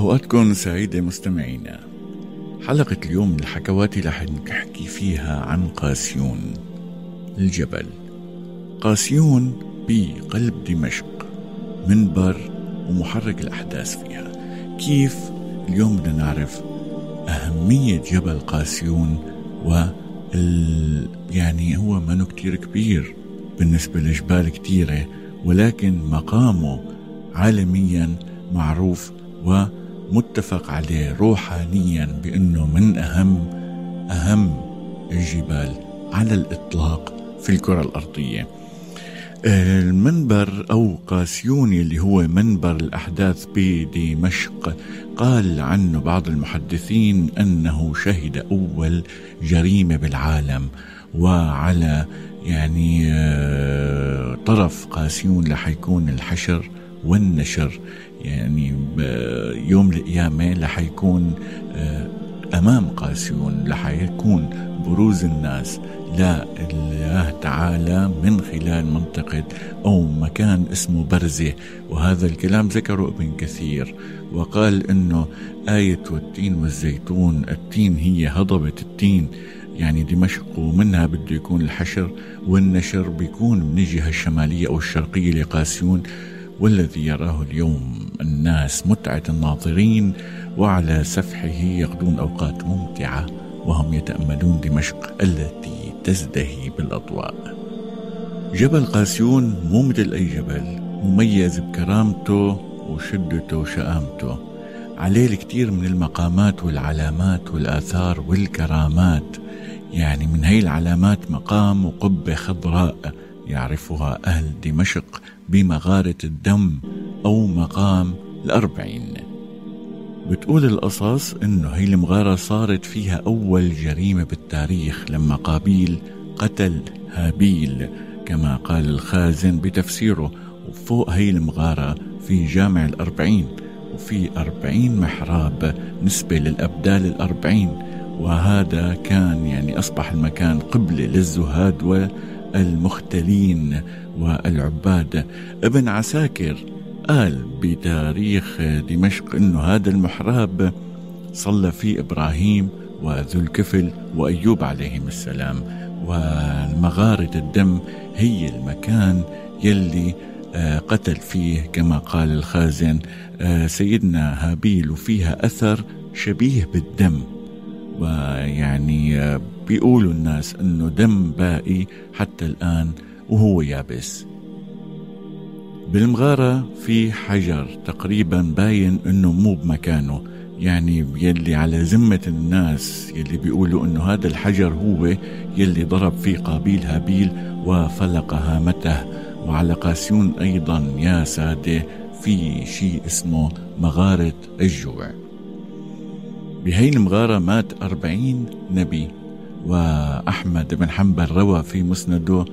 أوقاتكم سعيدة مستمعينا حلقة اليوم من الحكوات رح نحكي فيها عن قاسيون الجبل. قاسيون بقلب دمشق منبر ومحرك الأحداث فيها. كيف اليوم بدنا نعرف أهمية جبل قاسيون و يعني هو منو كتير كبير بالنسبة لجبال كتيرة ولكن مقامه عالميا معروف ومتفق عليه روحانيا بأنه من أهم أهم الجبال على الإطلاق في الكرة الأرضية. المنبر أو قاسيوني اللي هو منبر الأحداث بدمشق قال عنه بعض المحدثين أنه شهد أول جريمة بالعالم وعلى يعني آه، طرف قاسيون رح يكون الحشر والنشر. يعني يوم القيامة رح يكون آه، أمام قاسيون رح يكون بروز الناس لله تعالى من خلال منطقة أو مكان اسمه برزة. وهذا الكلام ذكره ابن كثير وقال أنه آية والتين والزيتون التين هي هضبة التين يعني دمشق ومنها بده يكون الحشر والنشر بيكون من الجهة الشمالية أو الشرقية لقاسيون. والذي يراه اليوم الناس متعة الناظرين وعلى سفحه يقضون أوقات ممتعة وهم يتأملون دمشق التي تزدهي بالأضواء. جبل قاسيون مو مثل أي جبل مميز بكرامته وشدته وشآمته. عليه الكثير من المقامات والعلامات والآثار والكرامات. يعني من هي العلامات مقام وقبة خضراء يعرفها أهل دمشق بمغارة الدم أو مقام الأربعين. بتقول القصص إنه هي المغارة صارت فيها أول جريمة بالتاريخ لما قابيل قتل هابيل كما قال الخازن بتفسيره. وفوق هي المغارة في جامع الأربعين وفي أربعين محراب نسبة للأبدال الأربعين. وهذا كان يعني أصبح المكان قبلة للزهاد والمختلين والعباد. ابن عساكر قال بتاريخ دمشق إنه هذا المحراب صلى فيه إبراهيم وذو الكفل وأيوب عليهم السلام. ومغاره الدم هي المكان يلي آه، قتل فيه كما قال الخازن آه، سيدنا هابيل وفيها أثر شبيه بالدم. ويعني آه، بيقولوا الناس إنه دم باقي حتى الآن وهو يابس. بالمغارة في حجر تقريبا باين إنه مو بمكانه يعني يلي على ذمة الناس يلي بيقولوا إنه هذا الحجر هو يلي ضرب فيه قابيل هابيل وفلق هامته وعلى قاسيون أيضا يا سادة في شيء اسمه مغارة الجوع. بهي المغارة مات أربعين نبي. وأحمد بن حنبل روى في مسنده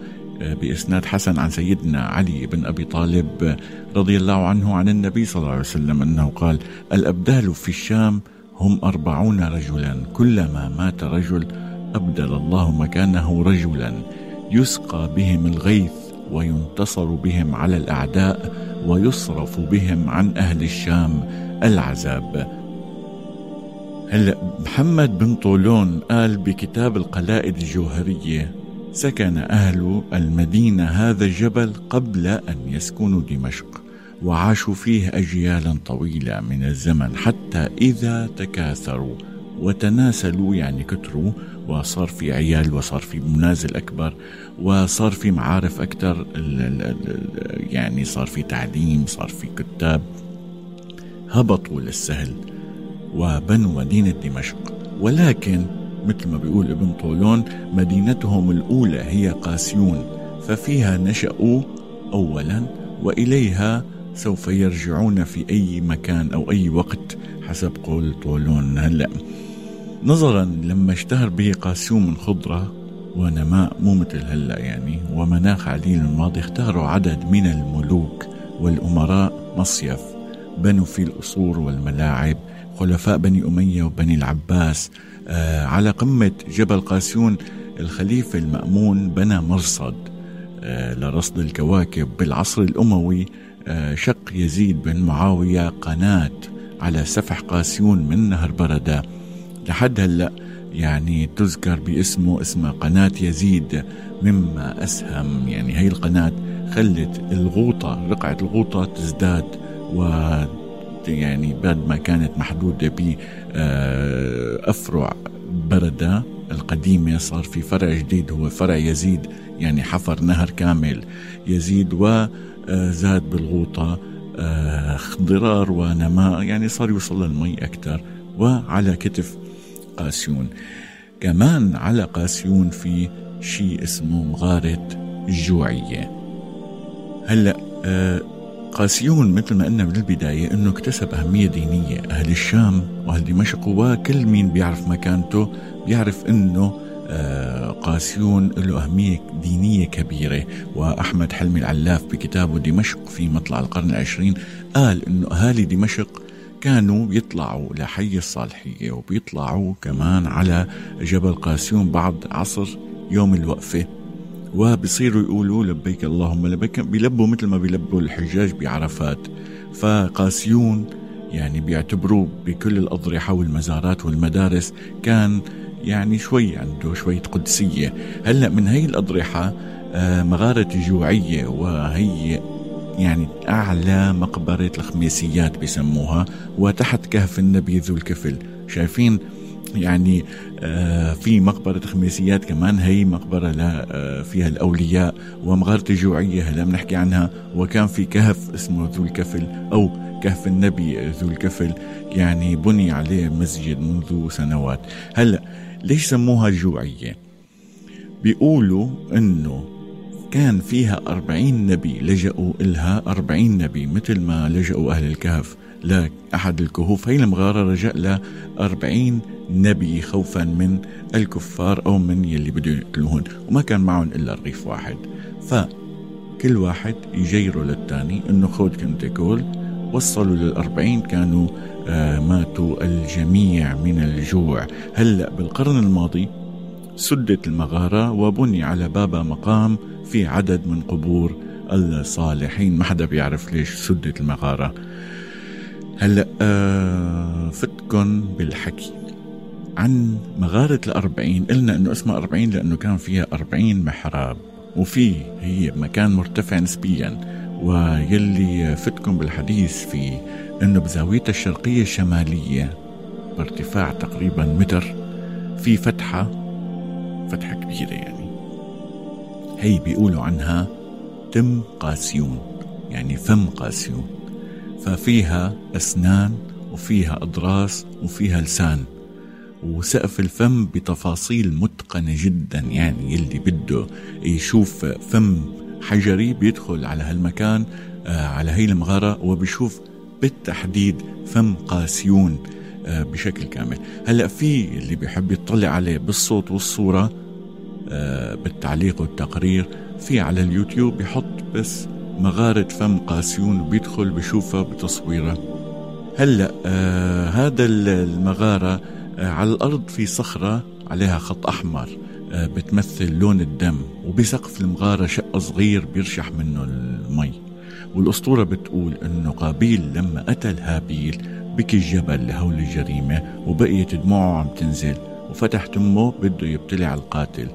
بإسناد حسن عن سيدنا علي بن أبي طالب رضي الله عنه عن النبي صلى الله عليه وسلم أنه قال الأبدال في الشام هم أربعون رجلا كلما مات رجل أبدل الله مكانه رجلا يسقى بهم الغيث وينتصر بهم على الأعداء ويصرف بهم عن أهل الشام العذاب هلا محمد بن طولون قال بكتاب القلائد الجوهرية سكن أهل المدينة هذا الجبل قبل أن يسكنوا دمشق وعاشوا فيه أجيالا طويلة من الزمن حتى إذا تكاثروا وتناسلوا يعني كتروا وصار في عيال وصار في منازل أكبر وصار في معارف أكثر يعني صار في تعليم صار في كتاب هبطوا للسهل. وبنوا مدينة دمشق. ولكن مثل ما بيقول ابن طولون مدينتهم الأولى هي قاسيون ففيها نشأوا أولا وإليها سوف يرجعون في أي مكان أو أي وقت حسب قول طولون. هلأ نظرا لما اشتهر به قاسيون من خضرة ونماء مو مثل هلأ يعني ومناخ عديل الماضي اختاروا عدد من الملوك والأمراء مصيف بنوا فيه القصور والملاعب خلفاء بني أمية وبني العباس آه، على قمة جبل قاسيون الخليفة المأمون بنى مرصد آه، لرصد الكواكب بالعصر الأموي آه، شق يزيد بن معاوية قناة على سفح قاسيون من نهر بردة. لحد هلأ يعني تذكر باسمه اسمها قناة يزيد مما أسهم. يعني هي القناة خلت الغوطة رقعة الغوطة تزداد و يعني بعد ما كانت محدودة بأفرع آه، بردة القديمة صار في فرع جديد هو فرع يزيد يعني حفر نهر كامل يزيد وزاد بالغوطة اخضرار ونماء يعني صار يوصل للمي أكثر وعلى كتف قاسيون. كمان على قاسيون في شيء اسمه مغارة الجوعية هلأ آه، قاسيون مثل ما قلنا من البداية إنه اكتسب أهمية دينية. أهل الشام وأهل دمشق وكل مين بيعرف مكانته بيعرف إنه آه، قاسيون له أهمية دينية كبيرة. وأحمد حلمي العلاف بكتابه دمشق في مطلع القرن العشرين قال أنه أهالي دمشق كانوا بيطلعوا لحي الصالحية وبيطلعوا كمان على جبل قاسيون بعد عصر يوم الوقفة. وبصيروا يقولوا لبيك اللهم لبيك بيلبوا مثل ما بيلبوا الحجاج بعرفات. فقاسيون يعني بيعتبروه بكل الأضرحة والمزارات والمدارس كان يعني شوي عنده شوية قدسية. هلأ من هي الأضرحة آه، مغارة جوعية وهي يعني أعلى مقبرة الخميسيات بسموها وتحت كهف النبي ذو الكفل. شايفين يعني آه، في مقبرة خميسيات كمان هي مقبرة آه، فيها الأولياء ومغارة الجوعية هلا بنحكي عنها. وكان في كهف اسمه ذو الكفل أو كهف النبي ذو الكفل يعني بني عليه مسجد منذ سنوات. هلا ليش سموها الجوعية بيقولوا إنه كان فيها أربعين نبي لجأوا إلها أربعين نبي مثل ما لجأوا أهل الكهف لأحد الكهوف. هي المغارة رجع لها أربعين نبي خوفا من الكفار أو من يلي بده يقتلوهن وما كان معهم إلا رغيف واحد. فكل واحد يجيروا للتاني إنه خود كنت كول وصلوا للأربعين كانوا آه، ماتوا الجميع من الجوع. هلأ بالقرن الماضي سدت المغارة وبني على بابا مقام في عدد من قبور الصالحين. ما حدا بيعرف ليش سدت المغارة. هلأ آه فتكن بالحكي. عن مغارة الأربعين. قلنا أنه اسمها أربعين لأنه كان فيها أربعين محراب وفي هي مكان مرتفع نسبيا. ويلي فتكم بالحديث فيه إنه بزاويتها الشرقية الشماليه بارتفاع تقريبا متر في فتحة فتحة كبيرة يعني. هي بيقولوا عنها تم قاسيون يعني فم قاسيون. ففيها أسنان وفيها أضراس وفيها لسان. وسقف الفم بتفاصيل متقنة جدا يعني يلي بده يشوف فم حجري بيدخل على هالمكان آه، على هي المغاره وبيشوف بالتحديد فم قاسيون آه، بشكل كامل. هلأ في اللي بيحب يطلع عليه بالصوت والصورة آه، بالتعليق والتقرير في على اليوتيوب بيحط بس مغارة فم قاسيون بيدخل بشوفها بتصويره هلأ آه هذا المغارة على الأرض في صخرة عليها خط أحمر آه بتمثل لون الدم وبسقف المغارة شق صغير بيرشح منه المي. والأسطورة بتقول أنه قابيل لما قتل هابيل بكي الجبل لهول الجريمة وبقيت دموعه عم تنزل وفتح تمه بده يبتلع القاتل.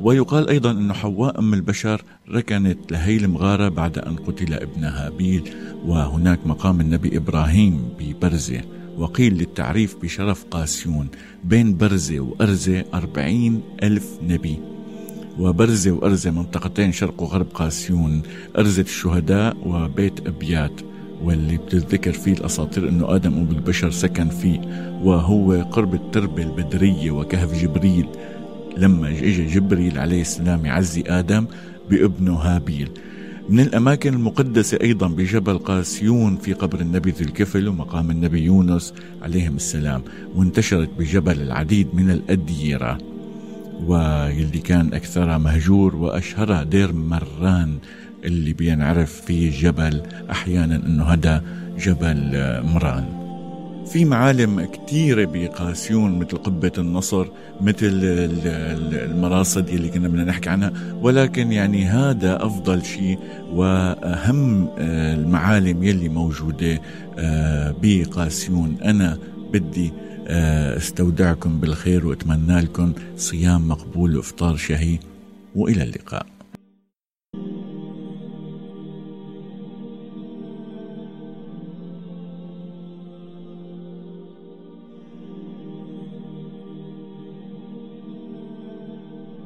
ويقال أيضا أن حواء أم البشر ركنت لهي المغارة بعد أن قتل ابنها هابيل وهناك مقام النبي إبراهيم ببرزة. وقيل للتعريف بشرف قاسيون بين برزة وأرزة أربعين ألف نبي. وبرزة وأرزة منطقتين شرق وغرب قاسيون أرزة الشهداء وبيت أبيات. واللي بتذكر فيه الأساطير أنه آدم أبو البشر سكن فيه وهو قرب التربة البدرية وكهف جبريل. لما اجى جبريل عليه السلام يعزي آدم بابنه هابيل. من الأماكن المقدسة أيضا بجبل قاسيون في قبر النبي ذي الكفل ومقام النبي يونس عليهم السلام وانتشرت بجبل العديد من الأديرة. واللي كان أكثرها مهجور وأشهرها دير مران اللي بينعرف فيه جبل أحيانا أنه هذا جبل مران. في معالم كثيرة بقاسيون مثل قبة النصر مثل المراصد اللي كنا بدنا نحكي عنها. ولكن يعني هذا أفضل شيء وأهم آه، المعالم يلي موجودة آه، بقاسيون. أنا بدي آه، أستودعكم بالخير وأتمنى لكم صيام مقبول وإفطار شهي. وإلى اللقاء.